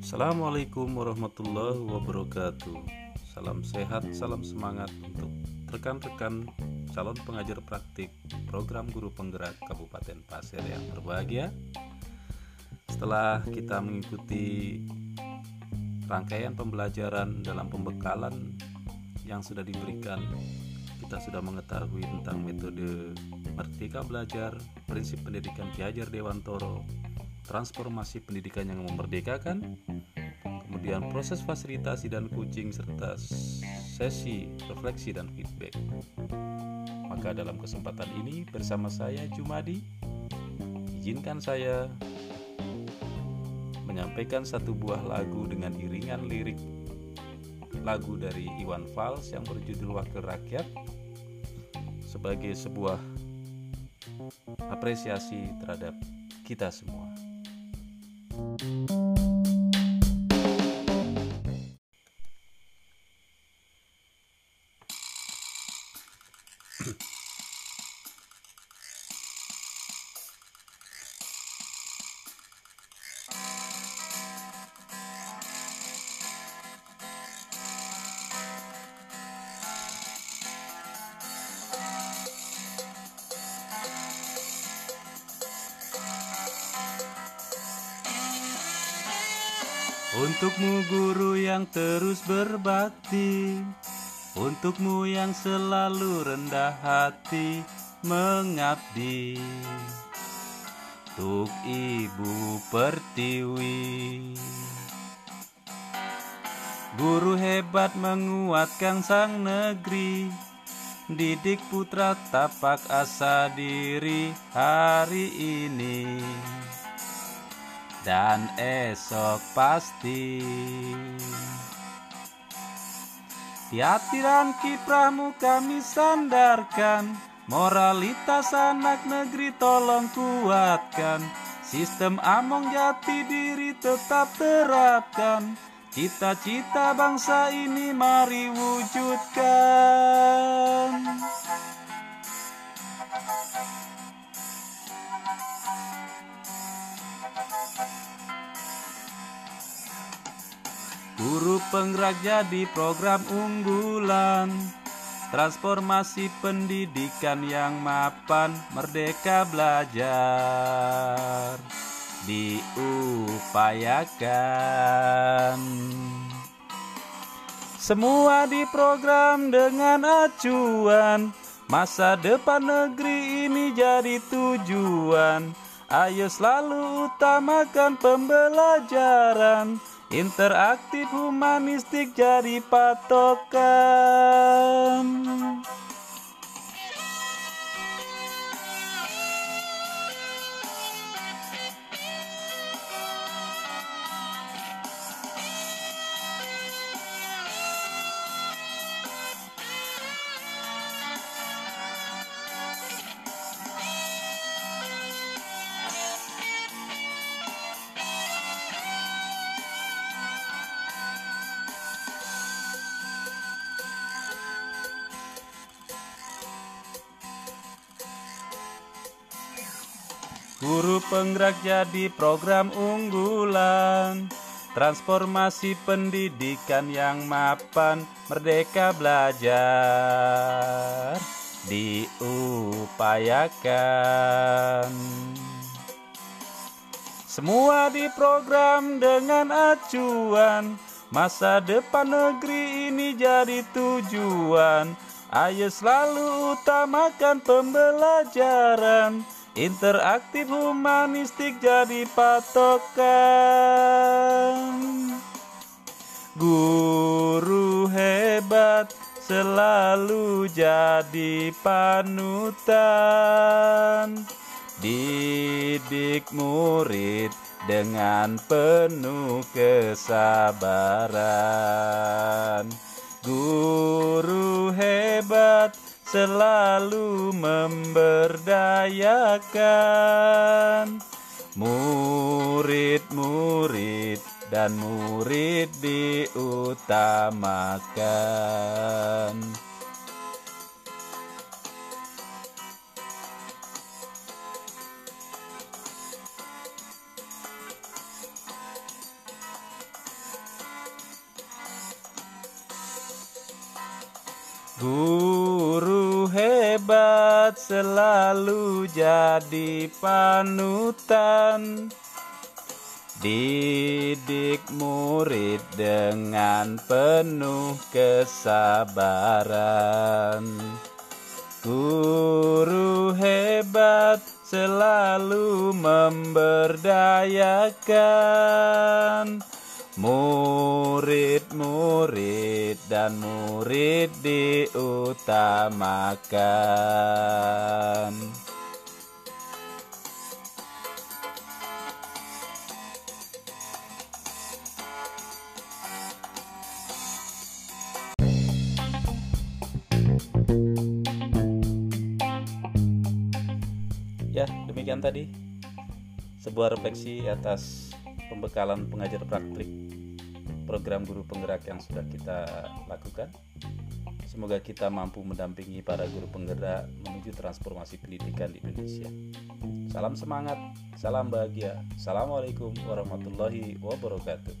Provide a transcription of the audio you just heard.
Assalamualaikum warahmatullahi wabarakatuh. Salam sehat, salam semangat untuk rekan-rekan calon pengajar praktik program guru penggerak Kabupaten Pasir yang berbahagia. Setelah kita mengikuti rangkaian pembelajaran dalam pembekalan yang sudah diberikan kita sudah mengetahui tentang metode Merdeka Belajar, prinsip pendidikan Ki Hajar Dewantoro, transformasi pendidikan yang memerdekakan, kemudian proses fasilitasi dan coaching serta sesi refleksi dan feedback. Maka dalam kesempatan ini bersama saya Jumadi, izinkan saya menyampaikan satu buah lagu dengan iringan lirik lagu dari Iwan Fals yang berjudul Wakil Rakyat sebagai sebuah apresiasi terhadap kita semua. thank you Untukmu guru yang terus berbakti Untukmu yang selalu rendah hati mengabdi. Untuk Ibu Pertiwi. Guru hebat menguatkan sang negeri Didik putra tapak asa diri hari ini dan esok pasti. Tiatiran kiprahmu kami sandarkan Moralitas anak negeri tolong kuatkan. Sistem among jati diri tetap terapkan. Cita-cita bangsa ini mari wujudkan Guru penggerak jadi program unggulan. Transformasi pendidikan yang mapan Merdeka belajar. Diupayakan. Semua diprogram dengan acuan. Masa depan negeri ini jadi tujuan. Ayo selalu utamakan pembelajaran Interaktif humanistik jadi patokan Guru penggerak jadi program unggulan. Transformasi pendidikan yang mapan Merdeka belajar Diupayakan. Semua diprogram dengan acuan Masa depan negeri ini jadi tujuan. Ayo selalu utamakan pembelajaran Interaktif humanistik jadi patokan. Guru hebat selalu jadi panutan. Didik murid dengan penuh kesabaran. Guru hebat selalu memberdayakan murid-murid dan murid diutamakan. Ooh hebat selalu jadi panutan. Didik murid dengan penuh kesabaran. Guru hebat selalu memberdayakan. Murid-murid dan murid diutamakan. Ya, demikian tadi sebuah refleksi atas pembekalan pengajar praktik program guru penggerak yang sudah kita lakukan. Semoga kita mampu mendampingi para guru penggerak menuju transformasi pendidikan di Indonesia. Salam semangat, salam bahagia. Assalamualaikum warahmatullahi wabarakatuh.